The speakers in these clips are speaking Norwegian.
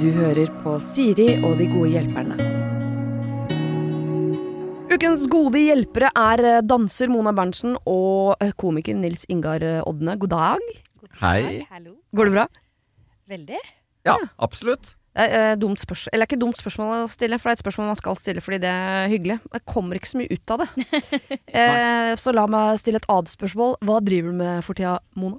Du hører på Siri og de gode hjelperne. Ukens gode hjelpere er eh, danser Mona Berntsen og eh, komiker Nils Ingar eh, Odne. God dag. Hei. Hallo. Går det bra? Veldig. Ja, absolutt. Det er eh, dumt spørsmål, eller ikke dumt spørsmål å stille, for det er et spørsmål man skal stille fordi det er hyggelig. Jeg kommer ikke så mye ut av det. eh, så la meg stille et annet spørsmål. Hva driver du med for tida, Mona?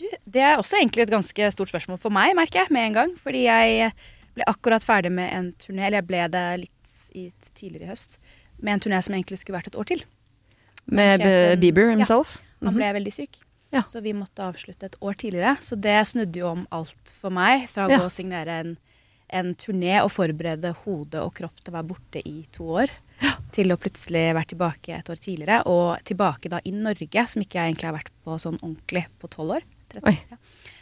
Du, det er også egentlig et ganske stort spørsmål for meg, merker jeg, med en gang. Fordi jeg ble akkurat ferdig med en turné, eller jeg ble det litt i, tidligere i høst, med en turné som egentlig skulle vært et år til. Med Sjefen- Bieber himself? Ja, Han Mhm. ble veldig syk. Ja. Så vi måtte avslutte et år tidligere. Så det snudde jo om alt for meg. Fra å Ja. gå og signere en, en turné og forberede hode og kropp til å være borte i to år, til å plutselig være tilbake et år tidligere. Og tilbake da i Norge, som ikke jeg egentlig har vært på sånn ordentlig på tolv år. 13, ja.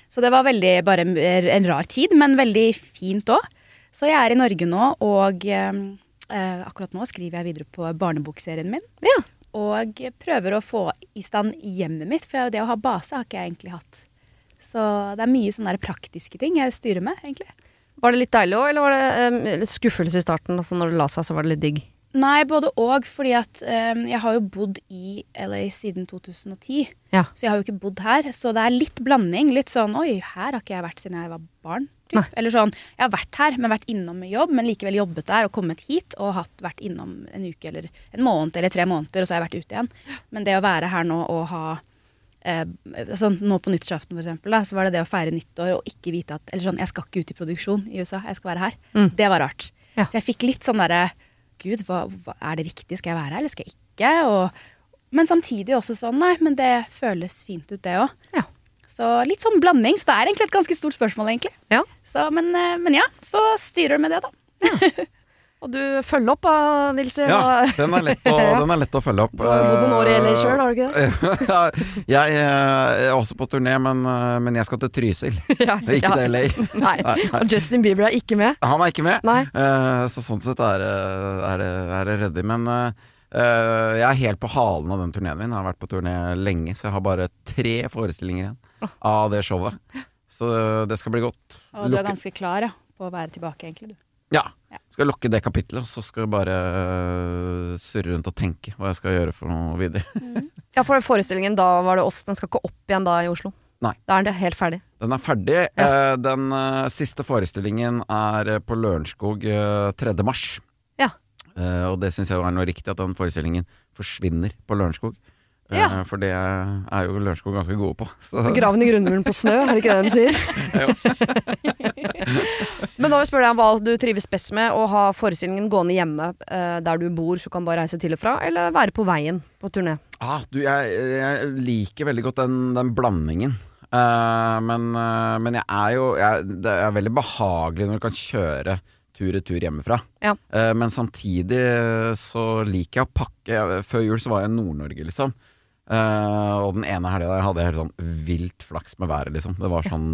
Så det var veldig bare en rar tid, men veldig fint òg. Så jeg er i Norge nå, og eh, eh, akkurat nå skriver jeg videre på barnebokserien min. Ja. Og prøver å få i stand hjemmet mitt, for det å ha base har ikke jeg egentlig hatt. Så det er mye sånne praktiske ting jeg styrer med, egentlig. Var det litt deilig òg, eller var det um, skuffelse i starten? Altså når det la seg, så var det litt digg? Nei, både og, fordi at um, jeg har jo bodd i LA siden 2010. Ja. Så jeg har jo ikke bodd her. Så det er litt blanding. Litt sånn oi, her har ikke jeg vært siden jeg var barn. Eller sånn, jeg har vært her, men vært innom med jobb, men likevel jobbet der og kommet hit og hatt, vært innom en uke eller en måned eller tre måneder, og så har jeg vært ute igjen. Men det å være her nå og ha eh, sånn, Nå på nyttårsaften for eksempel, da, så var det det å feire nyttår og ikke vite at Eller sånn, jeg skal ikke ut i produksjon i USA, jeg skal være her. Mm. Det var rart. Ja. Så jeg fikk litt sånn derre Gud, hva, hva, er det riktig? Skal jeg være her, eller skal jeg ikke? Og, men samtidig også sånn, nei, men det føles fint ut, det òg. Ja. Så litt sånn blanding. Så det er egentlig et ganske stort spørsmål, egentlig. Ja. Så, men, eh, men ja, så styrer du med det, da. Og du følger opp da, Nils? Ja, den er å, den er lett å følge opp. Du har bodd noen år i LA sjøl, har du ikke det? Jeg eh, er også på turné, men, eh, men jeg skal til Trysil, Ja. ikke til LA. Nei. Nei. Og Justin Bieber er ikke med? Han er ikke med. Eh, så sånn sett er, er, det, er det ryddig. Men eh, eh, jeg er helt på halen av den turneen min. Jeg har vært på turné lenge, så jeg har bare tre forestillinger igjen av det showet. Så det skal bli godt. Og du er ganske klar ja, på å være tilbake, egentlig, du. Ja. Ja. Skal lukke det kapittelet, og så skal jeg bare øh, surre rundt og tenke hva jeg skal gjøre for noe videre. Ja, for forestillingen da var det oss. Den skal ikke opp igjen da i Oslo? Nei. Da er den helt ferdig. Den er ferdig. Eh, Den øh, siste forestillingen er øh, på Lørenskog øh, 3. mars. Ja. Eh, og det syns jeg er noe riktig, at den forestillingen forsvinner på Lørenskog. Eh, Ja. For det er jo Lørenskog ganske gode på. Så, Graven i grunnmuren på snø, er det ikke det de sier? Men da vil jeg spørre deg om hva du trives best med. Å ha forestillingen gående hjemme eh, der du bor, så kan bare reise til og fra, eller være på veien på turné? ah, du, jeg, jeg liker veldig godt den, den blandingen. Uh, men, uh, men jeg er jo jeg, Det er veldig behagelig når du kan kjøre tur-retur hjemmefra. Ja. Uh, men samtidig så liker jeg å pakke Før jul så var jeg i Nord-Norge, liksom. Eh, og den ene helga hadde jeg helt sånn vilt flaks med været, liksom. Det var sånn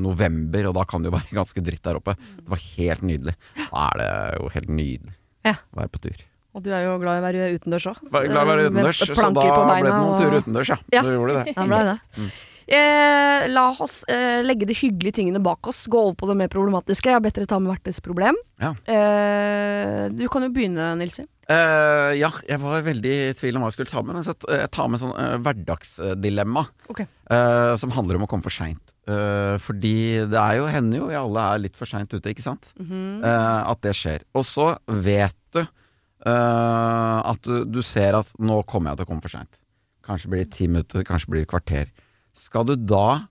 november, og da kan det jo være ganske dritt der oppe. Det var helt nydelig. Da er det jo helt nydelig Ja. å være på tur. Og du er jo glad i å være utendørs òg. Glad i å være utendørs, så da ble det noen turer utendørs, ja. Ja. Du gjorde det. Ja, ble det. Mm. Eh, la oss eh, legge de hyggelige tingene bak oss, gå over på det mer problematiske. Jeg har bedt dere ta med hvert deres problem. Ja. Eh, du kan jo begynne, Nilsi. Eh, ja, jeg var veldig i tvil om hva jeg skulle ta med. Men så jeg tar med sånn eh, hverdagsdilemma Okay. eh, som handler om å komme for seint. Eh, fordi det er jo, hender jo vi alle er litt for seint ute, ikke sant? Mhm. Eh, at det skjer. Og så vet du eh, at du, du ser at nå kommer jeg til å komme for seint. Kanskje blir det ti minutter, kanskje blir det et kvarter. Skal du da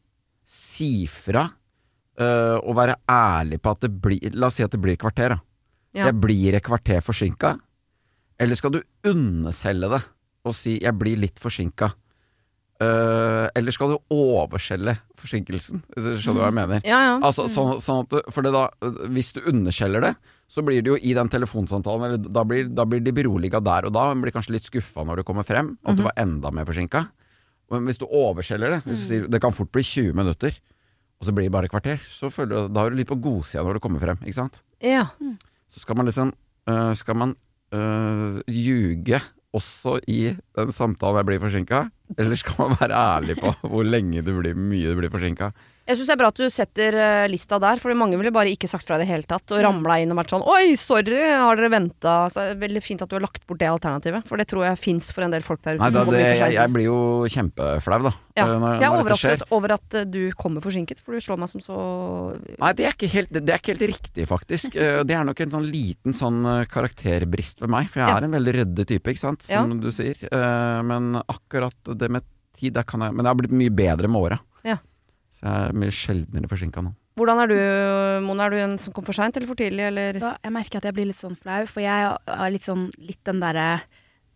si fra uh, og være ærlig på at det blir La oss si at det blir et kvarter, da. Ja. Jeg blir et kvarter forsinka. Eller skal du underselge det og si 'jeg blir litt forsinka'? Uh, eller skal du overselge forsinkelsen? Hvis du skjønner hva jeg mener? Ja, ja. Altså, sånn, sånn at for det da, Hvis du underskjeller det, så blir det jo i den telefonsamtalen eller, da, blir, da blir de beroliga der og da. men blir kanskje litt skuffa når du kommer frem, at du var enda mer forsinka. Men hvis du overskjeller det, hvis du sier det kan fort bli 20 minutter, og så blir det bare et kvarter, så føler du, da er du litt på godsida når du kommer frem. Ikke sant? ja. Så skal man liksom øh, Skal man øh, ljuge også i den samtalen jeg blir forsinka, Eller skal man være ærlig på hvor lenge du blir, mye du blir forsinka? Jeg syns det er bra at du setter eh, lista der, for mange ville bare ikke sagt fra i det hele tatt. Og ramla inn og vært sånn Oi, sorry, har dere venta? Veldig fint at du har lagt bort det alternativet, for det tror jeg fins for en del folk der ute. Nei, da, det, jeg, jeg blir jo kjempeflau, da. ja. eh, Når, Jeg er overrasket over at eh, du kommer forsinket, for du slår meg som så Nei, det er ikke helt, det er ikke helt riktig, faktisk. Det er nok en sånn liten sånn karakterbrist ved meg, for jeg Ja. er en veldig ryddig type, ikke sant, som du sier. Men akkurat det med tid, der kan jeg Men jeg har blitt mye bedre med åra. Ja. Så jeg er mye sjeldnere forsinka nå. Hvordan er du, Mona? Er du en som kom for seint eller for tidlig, eller? Da, jeg merker at jeg blir litt sånn flau, for jeg har litt sånn litt den derre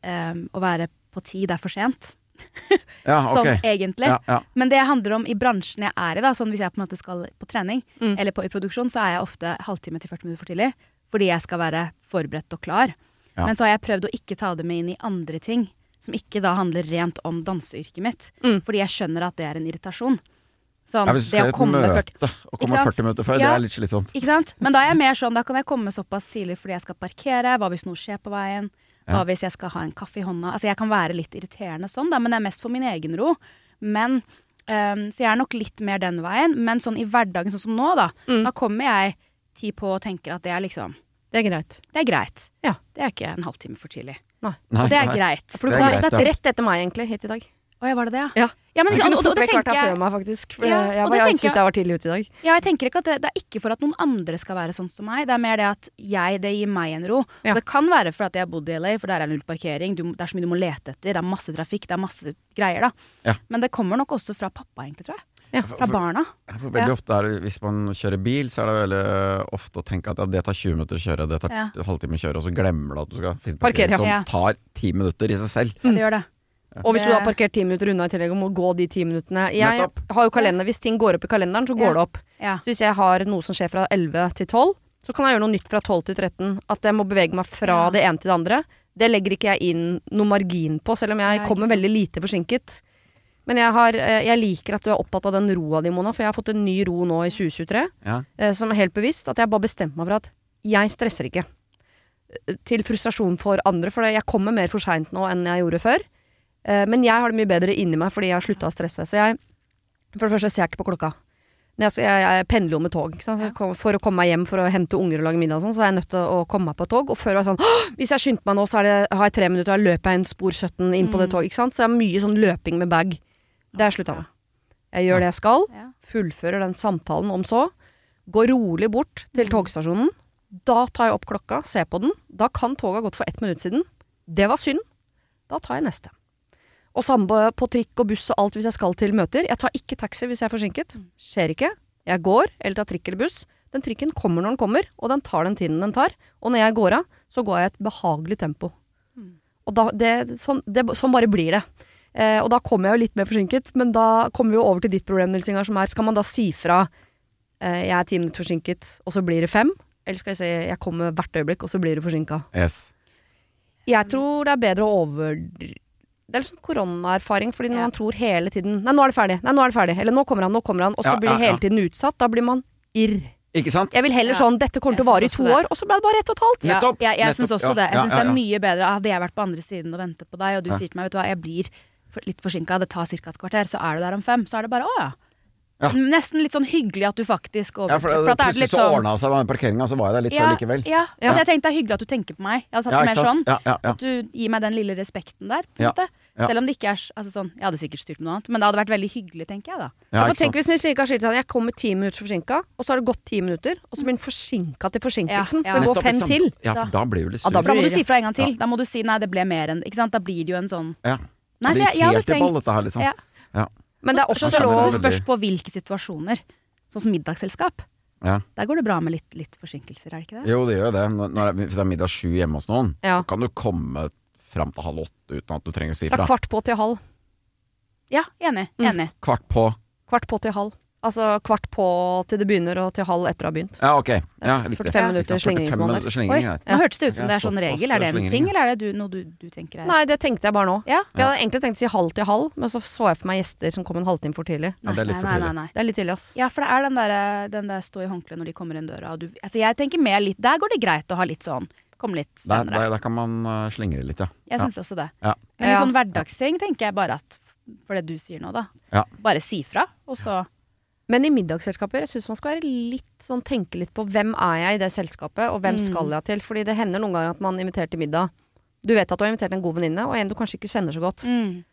um, Å være på tid er for sent. Ja, okay. Sånn egentlig. Ja, ja. Men det handler om i bransjen jeg er i, da, sånn hvis jeg på en måte skal på trening Mm. eller på, i produksjon, så er jeg ofte halvtime til 40 minutter for tidlig. Fordi jeg skal være forberedt og klar. Ja. Men så har jeg prøvd å ikke ta det med inn i andre ting. Som ikke da handler rent om danseyrket mitt. Mm. Fordi jeg skjønner at det er en irritasjon. Sånn, Ja, hvis du skal i et komme møte 40 og komme 40 minutter før, det er litt slitsomt. Ikke sant? Men da er jeg mer sånn, da kan jeg komme såpass tidlig fordi jeg skal parkere. Hva hvis noe skjer på veien? Hva Ja. hvis jeg skal ha en kaffe i hånda? Altså jeg kan være litt irriterende sånn, da, men det er mest for min egen ro. Men um, Så jeg er nok litt mer den veien. Men sånn i hverdagen, sånn som nå, da. Mm. Da kommer jeg ti på og tenker at det er liksom Det er greit. Det er greit. Ja. Det er ikke en halvtime for tidlig. Nei, Og det er nei. greit. For du Det kom rett etter meg, egentlig, hit i dag. Å ja, var det det, Ja. ja men, Jeg kunne og, og, fort vekk vært her før meg, faktisk. For Ja, jeg, og jeg, jeg syns jeg- var tidlig ute i dag. Ja, jeg tenker ikke at det, det er ikke for at noen andre skal være sånn som meg. Det er mer det at jeg, det gir meg en ro. Ja. Og det kan være for at jeg har bodd i LA, for der er null parkering. Du, det er så mye du må lete etter. Det er masse trafikk, det er masse greier, da. Ja. Men det kommer nok også fra pappa, egentlig, tror jeg. Ja. Fra barna. For veldig Ja. ofte er Hvis man kjører bil, så er det veldig ofte å tenke at ja, det tar 20 minutter å kjøre, det tar Ja. halvtime å kjøre, og så glemmer du at du skal finne parkering som ja. tar ti minutter i seg selv. Ja, det gjør det. Og hvis du har parkert ti minutter unna i tillegg og må gå de ti minuttene Jeg har jo kalender, hvis ting går opp i kalenderen, så går det opp. Så hvis jeg har noe som skjer fra 11 til 12, så kan jeg gjøre noe nytt fra 12 til 13. At jeg må bevege meg fra det ene til det andre. Det legger ikke jeg inn noe margin på, selv om jeg kommer veldig lite forsinket. Men jeg, har, eh, jeg liker at du er opptatt av den roa di, Mona, for jeg har fått en ny ro nå i 2023, Ja. eh, som er helt bevisst. At jeg bare bestemte meg for at jeg stresser ikke. Eh, Til frustrasjon for andre, for jeg kommer mer for seint nå enn jeg gjorde før. Eh, Men jeg har det mye bedre inni meg fordi jeg har slutta å stresse. Så jeg For det første ser jeg ikke på klokka. Jeg, skal, jeg, jeg pendler jo med tog. For å komme meg hjem for å hente unger og lage middag, og sånn, så er jeg nødt til å komme meg på tog. Og før var det sånn Hvis jeg skyndte meg nå, så det, har jeg tre minutter, og da løper jeg en spor 17 inn på det Mm. toget. Ikke sant? Så jeg har mye sånn løping med bag. Det har jeg slutta med. Jeg gjør det jeg skal, fullfører den samtalen om så. Går rolig bort til Mm. togstasjonen. Da tar jeg opp klokka, ser på den. Da kan toget ha gått for ett minutt siden. Det var synd. Da tar jeg neste. Og samme på trikk og buss og alt hvis jeg skal til møter. Jeg tar ikke taxi hvis jeg er forsinket. Mm. Skjer ikke. Jeg går, eller tar trikk eller buss. Den trikken kommer når den kommer, og den tar den tiden den tar. Og når jeg går av, så går jeg i et behagelig tempo. Mm. Og da, det, sånn, det, sånn bare blir det. Eh, og da kommer jeg jo litt mer forsinket, men da kommer vi jo over til ditt problem, Nils Ingar, som er skal man da si fra eh, jeg er ti minutter forsinket, og så blir det fem? Eller skal jeg si jeg kommer hvert øyeblikk, og så blir du forsinka? Yes. Jeg tror det er bedre å over... Det er litt sånn koronaerfaring, fordi når Ja. man tror hele tiden Nei, nå er det ferdig. Nei, nå er det ferdig. Eller nå kommer han, nå kommer han. Og så Ja, blir det ja, hele ja. tiden utsatt. Da blir man irr. Ikke sant? Jeg vil heller sånn Dette kommer til å vare i to det. år, og så ble det bare ett og et halvt. Ja, Nettopp, jeg jeg syns også ja, det. Jeg ja, syns ja, det er mye bedre. Hadde jeg vært på andre siden og ventet på deg, og du Ja. sier til meg vet du hva, jeg blir litt forsinka, det tar ca. et kvarter, så er du der om fem. Så er det bare å ja. Ja. Nesten litt sånn hyggelig at du faktisk Ja, for, at det er Plutselig så sånn- ordna seg med parkeringa, så var jeg der litt ja, før likevel. Ja, Ja. Altså, jeg tenkte det er hyggelig at du tenker på meg. Jeg hadde tatt Ja, det mer sånn. sant? Ja, ja, ja. At du gir meg den lille respekten der, på en Ja, måte. ja. Selv om det ikke er altså, sånn Jeg hadde sikkert styrt med noe annet, men det hadde vært veldig hyggelig, tenker jeg da. Ja, for tenk hvis Nils Ingar sier til deg jeg kommer ti minutter forsinka, og så har det gått ti minutter, og så blir den forsinka til forsinkelsen. Ja, ja. Så det går fem sant? til. Ja, for da blir du litt Ja, sur. da da må du si fra en gang til. Ja. Da må du si nei, det ble mer enn Ikke sant. Da blir det jo en sånn Ja. Nei, det gikk helt i ball, dette her, liksom. ja. Men det er også så, så lov det spørs på hvilke situasjoner. Sånn som middagsselskap. Ja. Der går det bra med litt, litt forsinkelser, er det ikke det? Jo, det gjør det. Når, når, hvis det er middag sju hjemme hos noen, Ja. så kan du komme fram til halv åtte uten at du trenger å si Fra fra. kvart på til halv. Ja, enig. Mm. enig. Kvart på. Kvart på til halv. Altså kvart på til det begynner, og til halv etter det har begynt. Ja, ok. Ja, riktig. 45 Ikke minutter sant? 45 slingringsmåneder. Oi, slingring nå hørtes det ut som det er sånn regel. Er det en ting, eller er det du, noe du, du tenker er Nei, det tenkte jeg bare nå. Ja. Jeg hadde egentlig tenkt å si halv til halv, men så så jeg for meg gjester som kom en halvtime for tidlig. Ja, det er litt nei, for nei, tidlig. nei, nei. Det er litt tidlig, ass. Ja, for det er den der, den der stå i håndkleet når de kommer inn døra. Og du, altså jeg tenker mer litt Der går det greit å ha litt sånn Komme litt senere. der, der kan man uh, slingre litt, ja. Jeg ja. syns også det. Ja. I sånn hverdagsting tenker jeg bare at for det du sier nå, da. Ja. Bare si fra, og så Men i middagsselskaper, jeg syns man skal være litt sånn, tenke litt på hvem er jeg i det selskapet, og hvem Mm. skal jeg til? Fordi det hender noen ganger at man inviterer til middag. Du vet at du har invitert en god venninne, og en du kanskje ikke kjenner så godt. mm.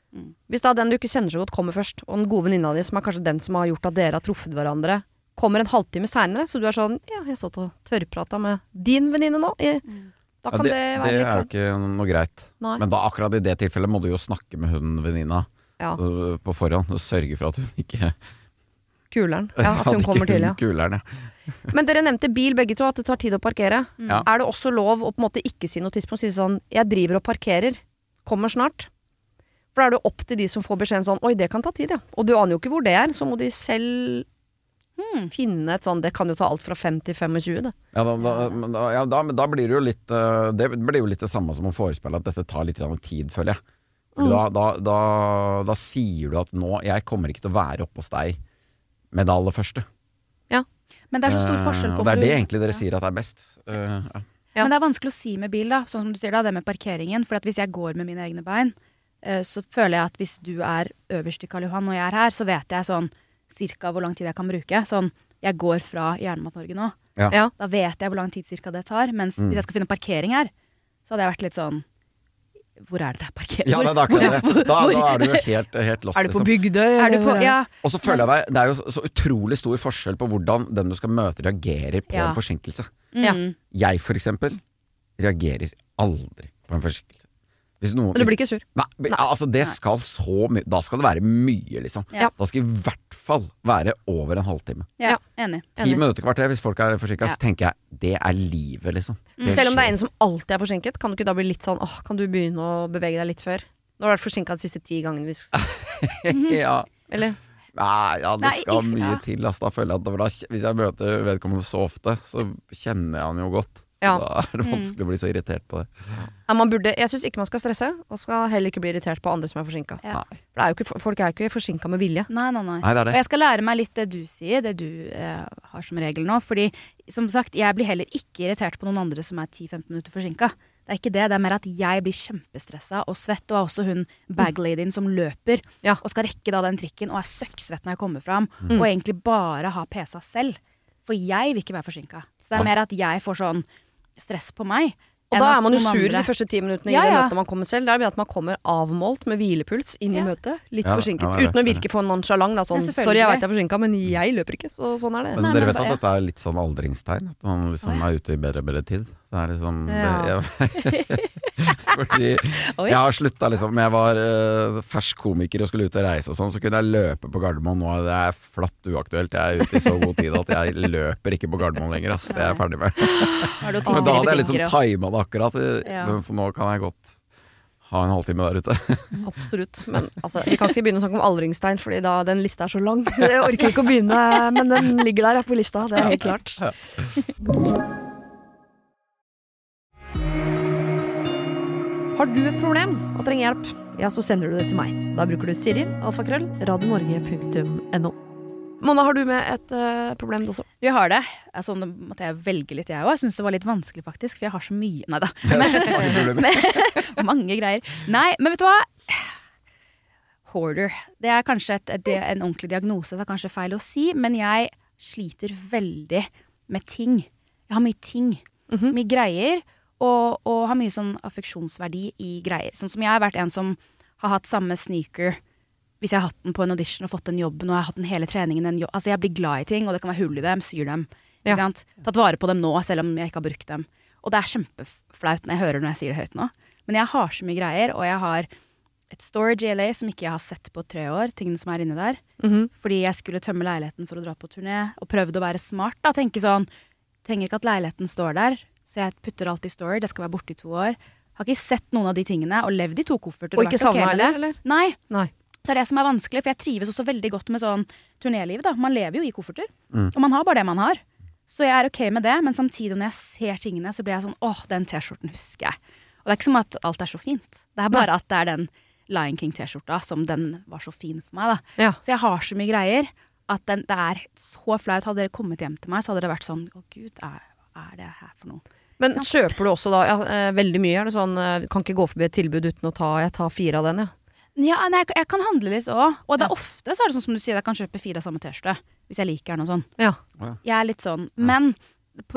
Hvis da den du ikke kjenner så godt, kommer først, og den gode venninna di, som er kanskje den som har gjort at dere har truffet hverandre, kommer en halvtime seinere, så du er sånn Ja, jeg satt og tørrprata med din venninne nå. I, da Ja, kan det, det, være det er jo ikke noe greit. Nei. Men da akkurat i det tilfellet må du jo snakke med hun venninna Ja. øh, på forhånd og sørge for at hun ikke Kuleren. Ja, at hun kommer til, ja. Kuleren, ja. Men dere nevnte bil begge to, at det tar tid å parkere. Ja. Er det også lov å på en måte ikke si noe tidspunkt, si sånn 'jeg driver og parkerer', kommer snart'? For da er det opp til de som får beskjeden sånn 'oi, det kan ta tid', ja. Og du aner jo ikke hvor det er, så må de selv Hmm. finne et sånn Det kan jo ta alt fra 5 til 25, det. Ja, da, da, men da, ja, da, men da blir det jo litt øh, Det blir jo litt det samme som å forespeile at dette tar litt tid, føler jeg. Mm. da, da, da, da sier du at nå Jeg kommer ikke til å være oppe hos deg med det aller første. Ja, Men det er så stor forskjell på Og det er det egentlig dere Ja. sier at er best. Uh, ja. Ja. Men det er vanskelig å si med bil, da. Sånn som du sier da, det med parkeringen. For at hvis jeg går med mine egne bein, eh, så føler jeg at hvis du er øverst i Karl Johan og jeg er her, så vet jeg sånn cirka hvor lang tid jeg kan bruke. Sånn, jeg går fra Jernmat-Norge nå. Ja. Ja. Da vet jeg hvor lang tid cirka det tar. Mens Mm. hvis jeg skal finne parkering her, så hadde jeg vært litt sånn Hvor er det det er parkert? Ja, Hvor- det er akkurat det. Da, da er du jo helt, helt lost, Er du på liksom. Bygdøy? Er du på er- Ja. Og så føler jeg deg Det er jo så utrolig stor forskjell på hvordan den du skal møte, reagerer på Ja. en forsinkelse. Mm. Jeg, for eksempel, reagerer aldri på en forsinkelse. Hvis noen, Men du blir ikke sur? Nei, nei. altså det Nei. skal så mye Da skal det være mye, liksom. Ja. Da skal i hvert fall være over en halvtime. Ja, enig. Ti minutter, kvarter, hvis folk er forsinka, Ja. så tenker jeg det er livet, liksom. Mm. Selv om det er en som alltid er forsinket, kan du ikke da bli litt sånn åh, kan du begynne å bevege deg litt før? Nå har du vært forsinka de siste ti gangene vi skal ja. Eller? Nei, ja, det Nei, skal if- mye ja. til. Altså, Da føler jeg at da, Hvis jeg møter vedkommende så ofte, så kjenner jeg han jo godt. Ja. da er det vanskelig å bli så irritert på det. Ja, man burde, jeg syns ikke man skal stresse, og skal heller ikke bli irritert på andre som er forsinka. Ja. Folk er jo ikke forsinka med vilje. Nei, nei, nei. Nei, det det. Og jeg skal lære meg litt det du sier, det du eh, har som regel nå. Fordi som sagt, jeg blir heller ikke irritert på noen andre som er 10-15 minutter forsinka. Det er ikke det, det er mer at jeg blir kjempestressa og svett, og er også hun bagladyen som løper Ja. og skal rekke da den trikken og er søkksvett når jeg kommer fram, Mm. og egentlig bare ha PC-a selv. For jeg vil ikke være forsinka. Så det er mer at jeg får sånn stress på meg. Og da er man jo sur andre- de første ti minuttene Ja, i det møtet man kommer selv. Det er det at man kommer avmålt med hvilepuls inn i Ja. møtet. Litt Ja, forsinket. ja, uten å virke for nonchalant. Da, sånn, Ja, sorry, jeg veit jeg er forsinka, men jeg løper ikke. Så sånn er det. Men dere vet at dette er litt sånn aldringstegn? At man liksom er ute i bedre og bedre tid? Det er liksom Ja. Fordi jeg har slutta liksom jeg var uh, fersk komiker og skulle ut og reise og sånn, så kunne jeg løpe på Gardermoen. Nå er det flatt uaktuelt. Jeg er ute i så god tid at jeg løper ikke på Gardermoen lenger. Ass. Det er jeg ferdig med. Men da hadde jeg liksom tima det akkurat. Ja. Så nå kan jeg godt ha en halvtime der ute. Absolutt. Men altså, vi kan ikke begynne å snakke om aldringstegn, Fordi da den lista er så lang. Jeg orker ikke å begynne, men den ligger der på lista. Det er helt klart. Har du et problem og trenger hjelp, ja, så sender du det til meg. Da bruker du Siri, alfakrøll, radionorge.no. Mona, har du med et uh, problem du også? Jeg har det. Altså, nå måtte jeg velge litt, jeg òg. Jeg syns det var litt vanskelig, faktisk. For jeg har så mye Nei da. Mange problemer. Mange greier. Nei, men vet du hva? Hoarder. Det er kanskje et, et, en ordentlig diagnose, det er kanskje feil å si, men jeg sliter veldig med ting. Jeg har mye ting. Mhm. Mye greier. Og, og har mye sånn affeksjonsverdi i greier. Sånn som jeg har vært en som har hatt samme sneaker hvis jeg har hatt den på en audition og fått den jobben, og jeg har hatt den hele treningen en. Altså, jeg blir glad i ting, og det kan være hull i dem, syr dem. Ikke Ja. sant? Tatt vare på dem nå, selv om jeg ikke har brukt dem. Og det er kjempeflaut når jeg hører når jeg sier det høyt nå. Men jeg har så mye greier, og jeg har et storage i LA som ikke jeg har sett på tre år, tingene som er inne der. Mhm. Fordi jeg skulle tømme leiligheten for å dra på turné, og prøvde å være smart. da, Tenke sånn Trenger ikke at leiligheten står der, så jeg putter alt i story. Det skal være borte i to år. Har ikke sett noen av de tingene, og levd i to kofferter. Og ikke vært ok savna med det. heller, eller? Nei. Nei. Så er det som er vanskelig, for jeg trives også veldig godt med sånn turnéliv. da. Man lever jo i kofferter, Mm. og man har bare det man har. Så jeg er ok med det, men samtidig når jeg ser tingene, så blir jeg sånn åh, den T-skjorten husker jeg. Og det er ikke som at alt er så fint. Det er bare at det er den Lion King-T-skjorta som den var så fin for meg, da. Ja. Så jeg har så mye greier at den, det er så flaut. Hadde dere kommet hjem til meg, så hadde det vært sånn å gud, er, er det her for noe? Men Sant. kjøper du også da ja, eh, veldig mye? Er det sånn eh, kan ikke gå forbi et tilbud uten å ta Jeg tar fire av den, ja. Ja, nei, jeg, jeg kan handle litt òg. Og det Ja. er ofte så er det sånn som du sier, jeg kan kjøpe fire av samme T-skjorte. Hvis jeg liker den og sånn. Ja. Jeg er litt sånn. Men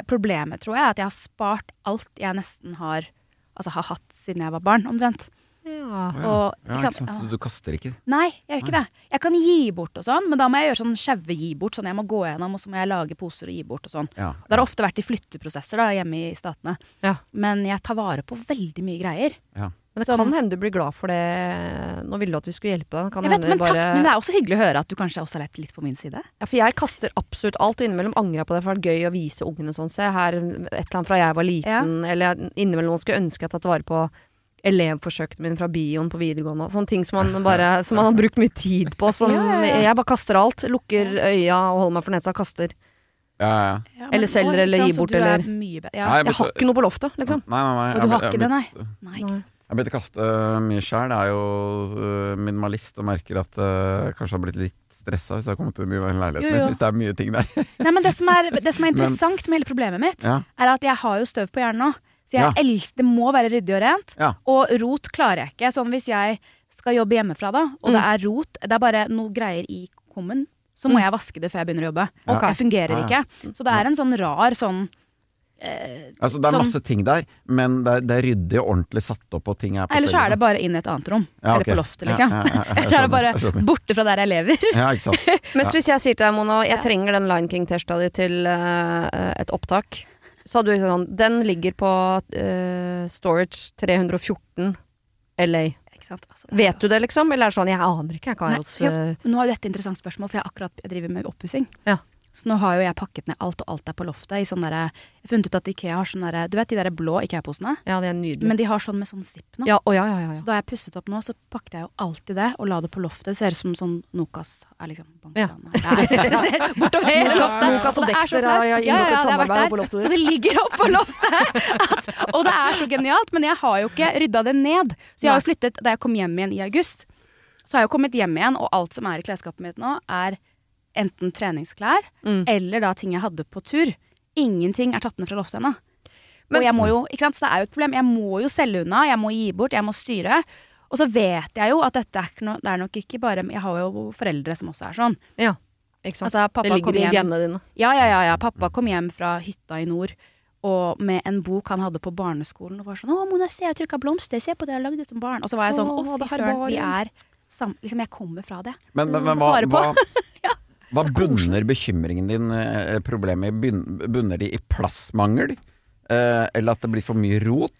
problemet tror jeg er at jeg har spart alt jeg nesten har Altså har hatt siden jeg var barn, omtrent. Ja. Og, ja, ikke ikke sant? Så du kaster ikke? Nei, jeg gjør ikke det. Jeg kan gi bort og sånn, men da må jeg gjøre sånn sjaue gi bort. Sånn jeg må gå gjennom, og så må jeg lage poser og gi bort og sånn. Ja. Det har ofte vært i flytteprosesser da, hjemme i Statene. Ja. Men jeg tar vare på veldig mye greier. ja. Men det Sånn- kan hende du blir glad for det. Nå ville du at vi skulle hjelpe deg. Kan Jeg vet, men, bare... takk, men det er også hyggelig å høre at du kanskje også har lett litt på min side. Ja, for jeg kaster absolutt alt, og innimellom angrer jeg på det. For det er gøy å vise ungene sånn. Se her, et eller annet fra jeg var liten. Eller innimellom skulle ønske jeg tatt vare på elevforsøkene mine fra bioen på videregående. Sånne ting som man bare Som man har brukt mye tid på. Som Ja, ja, ja. Jeg bare kaster alt. Lukker øya og holder meg for nesa og kaster. Ja, ja. Ja, Eller selger, eller ikke gi sant, så bort, er eller- ja. Nei, jeg Jeg har ikke noe på loftet, liksom. Nei, nei, nei. Og du har ikke det, nei? Nei, ikke sant. Jeg begynte å kaste mye sjæl. Jeg er jo øh, minimalist og merker at jeg kanskje jeg har blitt litt stressa hvis jeg har kommet til mye i leiligheten Jo. Hvis det er mye ting der. Nei, men det som, er, det som er Men- interessant med hele problemet mitt, ja. er at jeg har jo støv på hjernen nå. Så jeg Ja. elsker, det må være ryddig og rent. Ja. Og rot klarer jeg ikke. Sånn hvis jeg skal jobbe hjemmefra da, og det Mm. er rot, det er bare noe greier i kummen, så må Mm. jeg vaske det før jeg begynner å jobbe. Okay. Jeg fungerer Ja, ja. ikke. Så det er en sånn rar sånn eh, Altså, det er sånn- masse ting der, men det er, det er ryddig og ordentlig satt opp, og ting er på Eller så er det bare inn i et annet rom. Ja, Eller på loftet, liksom. ja, ja, Eller så er det bare borte fra der jeg lever. Ja, ikke sant. Mens hvis jeg sier til deg, Mona, jeg trenger den Lion King-T-skjorta di til uh, et opptak, så hadde du sånn Den ligger på uh, storage 314 LA. Altså, Vet du det, liksom? Eller er det sånn Jeg aner ikke, jeg kan Nei, hos eh, Nå er dette et interessant spørsmål, for jeg akkurat jeg driver med oppussing. Ja. Så nå har jo jeg pakket ned alt, og alt er på loftet. I sånn derre Jeg har funnet ut at Ikea har sånn derre Du vet de der blå Ikea-posene? Ja, det er nydelig. Men de har sånn med sånn zipp nå. ja, å, ja, ja, ja, Så ja. da jeg pusset opp nå, så pakket jeg jo alltid det og la det på loftet. Det ser ut som sånn Nokas er liksom Ja. Nei, det ser bortover hele loftet. Nokas og er Dexter har Ja, inngått et ja, samarbeid på loftet Så det ligger opp på loftet. At, og det er så genialt, men jeg har jo ikke rydda det ned. Så jeg har jo flyttet da jeg kom hjem igjen i august. Så har jeg jo kommet hjem igjen, og alt som er i klesskapet mitt nå, er enten treningsklær Mm. eller da ting jeg hadde på tur. Ingenting er tatt ned fra loftet ennå. Men- Og jeg må jo, ikke sant, så det er jo et problem. Jeg må jo selge unna, jeg må gi bort, jeg må styre. Og så vet jeg jo at dette er ikke noe Det er nok ikke bare Jeg har jo foreldre som også er sånn. ja. Ikke sant? Altså, det ligger i genene dine. Ja, ja, ja, ja. Pappa kom hjem fra hytta i nord og med en bok han hadde på barneskolen og var sånn 'Å, Mona, se, jeg trykka blomster. Se på det jeg har lagd ut som barn.' Og så var jeg sånn 'Å, fy søren, vi er sam Liksom, jeg kommer fra det. Men, men, men Mm, hva, hva, hva bunner bekymringen din, eh, problemet i? Bunner de i plassmangel? Eh, eller at det blir for mye rot?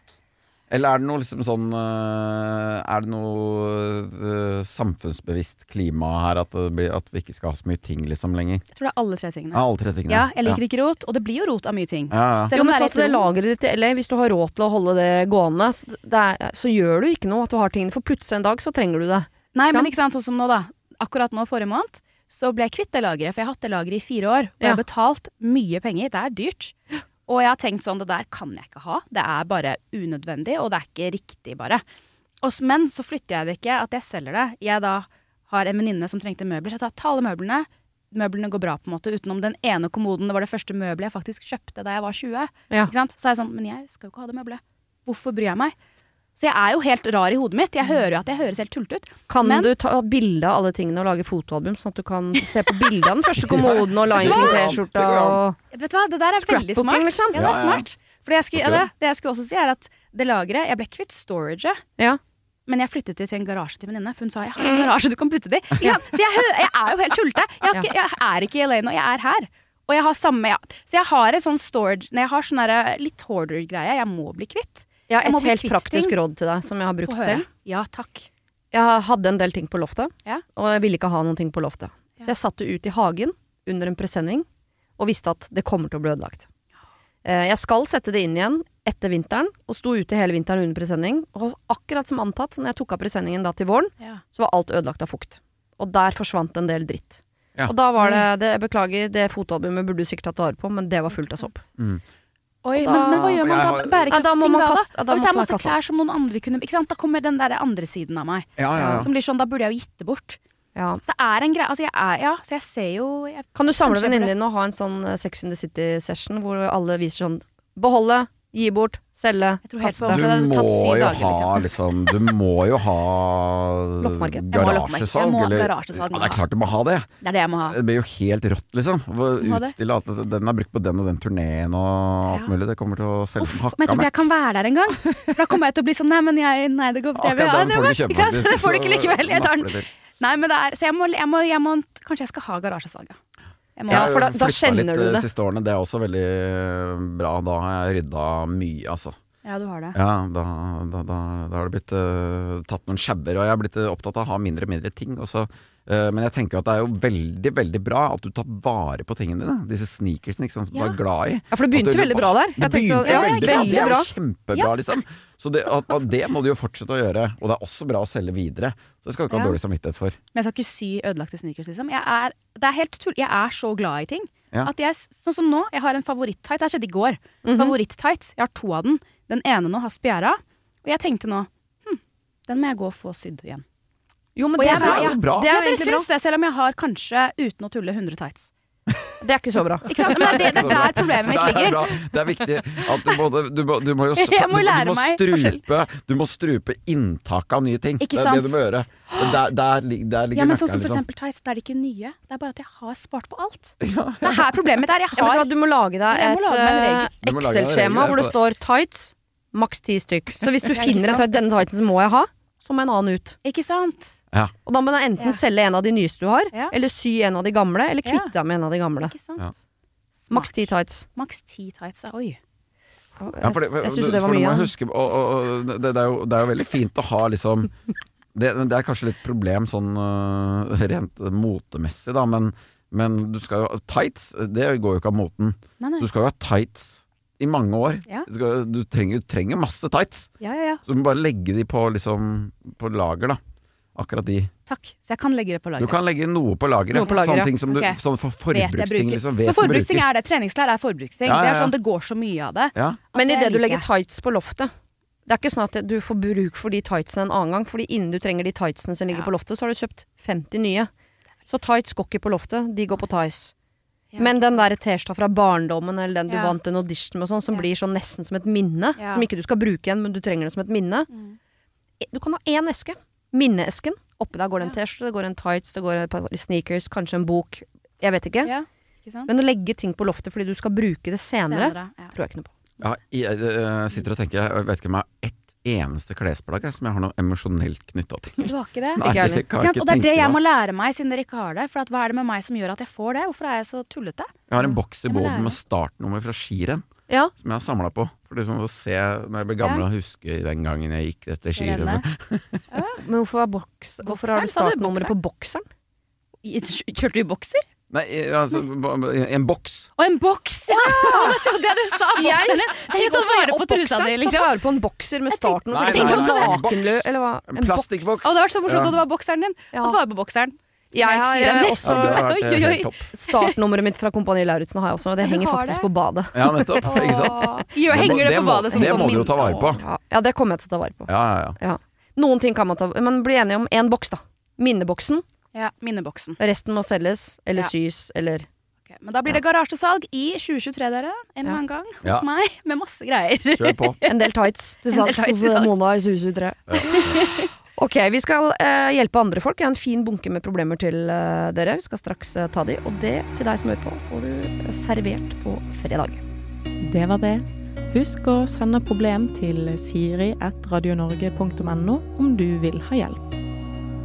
Eller er det noe liksom sånn eh, Er det noe samfunnsbevisst klima her, at, det blir, at vi ikke skal ha så mye ting liksom lenger? Jeg tror det er alle tre tingene. Ja, alle tre tingene. Ja, jeg liker ikke rot, og det blir jo rot av mye ting. Ja, ja. Jo, men sånn som det lageret ditt i LA, hvis du har råd til å holde det gående, så, det er, så gjør du ikke noe at du har tingene, for plutselig en dag så trenger du det. Nei, men ikke sant, sånn som nå, da. Akkurat nå, forrige måned, så ble jeg kvitt det lageret. For jeg har hatt det lageret i fire år, og jeg har betalt mye penger. Det er dyrt. Og jeg har tenkt sånn, det der kan jeg ikke ha. Det er bare unødvendig, og det er ikke riktig, bare. Og, men så flytter jeg det ikke, at jeg selger det. Jeg da har en venninne som trengte møbler, så jeg tar ta alle møblene. Møblene går bra, på en måte, utenom den ene kommoden. Det var det første møbelet jeg faktisk kjøpte da jeg var 20. Ja. Så er jeg sånn, men jeg skal jo ikke ha det møbelet. Hvorfor bryr jeg meg? Så jeg er jo helt rar i hodet mitt. Jeg hører jo at jeg høres helt tullete ut. Kan Men- du ta bilde av alle tingene og lage fotoalbum, sånn at du kan se på bildet av den første kommoden og Lion. King-T-skjorta og Vet du hva, det der er veldig smart. liksom. Ja, det er smart. For det jeg, skulle, Akkurat. ja, det, det jeg skulle også si, er at det lageret Jeg ble kvitt storaget, Ja. men jeg flyttet det til en garasje til venninne. For hun sa jeg har en garasje du kan putte det i. Ja. Så jeg, jeg er jo helt tullete. Jeg, jeg er ikke i LA nå, jeg er her. Og jeg har samme ja. Så jeg har et sånn storage Når jeg har sånn litt hoarder-greie jeg må bli kvitt. Har et helt praktisk ting. råd til deg som jeg har brukt selv. Ja, takk. Jeg hadde en del ting på loftet, Ja. og jeg ville ikke ha noen ting på loftet. Ja. Så jeg satte det ut i hagen under en presenning, og visste at det kommer til å bli ødelagt. Eh, Jeg skal sette det inn igjen etter vinteren, og sto ute hele vinteren under presenning. Og akkurat som antatt, når jeg tok av presenningen da til våren, Ja. så var alt ødelagt av fukt. Og der forsvant en del dritt. Ja. Og da var det, det Beklager, det fotoalbumet burde du sikkert tatt vare på, men det var fullt av sopp. Mm. Oi, Da- men, men hva gjør man da? Bærekraftig Ja, ting man da, da? kaste- da Og hvis det er masse klær som noen andre kunne Ikke sant? Da kommer den der andre siden av meg. Ja, ja, ja. Som blir sånn, da burde jeg jo gitt det bort. Ja. Så det er en greie Altså, jeg er Ja, så jeg ser jo jeg, Kan du samle venninnene dine og ha en sånn eh, Sex in the City-session hvor alle viser sånn Beholde, Gi bort, selge, på- Du må jo ha liksom Du må jo ha garasjesalg. eller- Ja, det er klart du må ha det. Det er det jeg må ha. Det blir jo helt rått, liksom. Utstille at den er brukt på den og den turneen og alt mulig. Det kommer til å selge Uff, hakka men jeg tror ikke jeg kan være der engang. For da kommer jeg til å bli sånn Nei, men jeg Nei, det går Akkurat ja, den får du kjøpe, faktisk. Det får du ikke likevel. Jeg tar den. Nei, men det er Så jeg må, jeg må, jeg må Kanskje jeg skal ha garasjesalg, ja. Jeg må, jeg har for da- da litt de siste årene. Det er også veldig eh, bra. Da har jeg rydda mye, altså. Ja, du har det. Ja, da, da, da, da har det blitt uh, tatt noen skjebber, og jeg har blitt eh, opptatt av å ha mindre og mindre ting. Og så, eh, men jeg tenker at det er jo veldig, veldig bra at du tar vare på tingene dine. Disse sneakersene ikke sant, som Ja. du er glad i. Ja, for det begynte du- veldig bra der. Det begynte så- ja, veldig, bra. Det er jo kjempebra, liksom. Så det, at, at det må du jo fortsette å gjøre. Og det er også bra å selge videre. Så det skal du ikke ha dårlig samvittighet for. Men jeg skal ikke sy ødelagte sneakers, liksom. Jeg er, det er helt tull. Jeg er så glad i ting. Ja. At jeg, sånn som nå, jeg har en favoritt-tights. Det skjedde i går. Mhm. Favoritt-tights. Jeg har to av den. Den ene nå har spjæra. Og jeg tenkte nå hm, den må jeg gå og få sydd igjen. Jo, men Og det jeg er er- jo bra. Det er jo egentlig bra. det, selv om jeg har kanskje, uten å tulle, 100 tights. Det er ikke så bra. Ikke sant? Men det, det er der problemet mitt er ligger. Det er viktig at du, både, du, må, du må jo må du, må strupe, du må strupe inntaket av nye ting. Ikke det er det du må gjøre. Der, der, der ligger Ja, men sånn som for liksom. eksempel tights, da er det ikke nye. Det er bare at jeg har spart på alt. Det er her problemet mitt er. Jeg har ja, du må lage deg et eh, Excel-skjema hvor det står tights, maks ti stykk. Så hvis du finner en tight, denne tightsen må jeg ha, så må en annen ut. Ikke sant? Ja. Og da må du enten Ja. selge en av de nyeste du har, Ja. eller sy en av de gamle, eller kvitte deg med en av de gamle. Ikke sant? Maks ti tights. Maks ti tights. ja. Oi. Ja, for det, jeg syns jo det var mye. Huske, og, og, og det, det, er jo, det er jo veldig fint å ha liksom Det, det er kanskje litt problem sånn uh, rent motemessig, da, men, men du skal jo Tights, det går jo ikke av moten. Nei, nei. Så du skal jo ha tights i mange år. Ja. Du, skal, du, trenger, du trenger masse tights. Ja, ja, ja. Så du må bare legge de på, liksom, på lager, da. Akkurat de. Takk. Så jeg kan legge det på Du kan legge noe på lageret. Noe på Sånne ting som du, Ok. sånn for forbruksting, liksom. Vet forbruksting er det. Treningsklær er forbruksting. Ja, ja, Det er sånn det går så mye av det. Men det idet du legger tights på loftet Det er ikke sånn at du får bruk for de tightsene en annen gang, Fordi innen du trenger de tightsene som ligger Ja. på loftet, så har du kjøpt 50 nye. Så tights går ikke på loftet, de går på Tights. Ja. Men den der T-skjorta fra barndommen, eller den du Ja. vant en audition med, sånn, som Ja. blir sånn nesten som et minne, Ja. som ikke du skal bruke igjen, men du trenger det som et minne. Mm. Du kan ha én eske. Minneesken. Oppi der går det en Ja. T-skjorte, det går en tights, det går et par sneakers, kanskje en bok. Jeg vet ikke. Ja, ikke sant? Men å legge ting på loftet fordi du skal bruke det senere, Senere, ja. tror jeg ikke noe på. Ja, jeg jeg, sitter og tenker Jeg vet ikke om jeg har ett eneste klesplagg som jeg har noe emosjonelt knytta til. Du har ikke det? Nei, Ikke jeg det Ikke Og det er det jeg må lære meg, siden dere ikke har det. For at hva er det med meg som gjør at jeg får det? Hvorfor er jeg så tullete? Jeg har en boks i lære. med startnummer fra skirenn. Ja, Som jeg har samla på. For liksom å se når jeg blir gammel Ja. og huske den gangen jeg gikk dette Rennet. skirennet. Men hvorfor, boks, hvorfor har du startnummeret på bokseren? Kjørte du i bokser? Nei, altså en boks. Å, en boks! Ja! Det var det du sa! boksen din! Tenk å ta vare på trusa di, liksom. Ta vare på en bokser med starten og nakenlø, eller hva? En plastikkboks. Å, det var så morsomt, Ja. og det var bokseren din. Ja. du vare på bokseren. Jeg har Ja, også det vært Oi, eh, oi, oi. Startnummeret mitt fra Kompani Lauritzen har jeg også, og det henger faktisk det? på badet. Ja, nettopp. Ikke sant? Jo, Det må- henger det på badet som Det sånn må du jo ta vare på. Ja, ja, det kommer jeg til å ta vare på. Ja, ja, ja. Noen ting kan man ta Men bli enige om én boks, da. Minneboksen. Ja, minneboksen. Resten må selges, eller Ja. sys, eller Ok, Men da blir det garasjesalg i 2023, dere. En eller Ja. annen gang hos Ja. meg, med masse greier. Kjør på. en del tights til En del salgs tights hos til salgs. Mona i 2023. Ja. Ok, vi skal eh, hjelpe andre folk. Jeg har en fin bunke med problemer til eh, dere. Vi skal straks eh, ta de, og det til deg som hører på, får du eh, servert på fredag. Det var det. Husk å sende problem til siri.radionorge.no om du vil ha hjelp.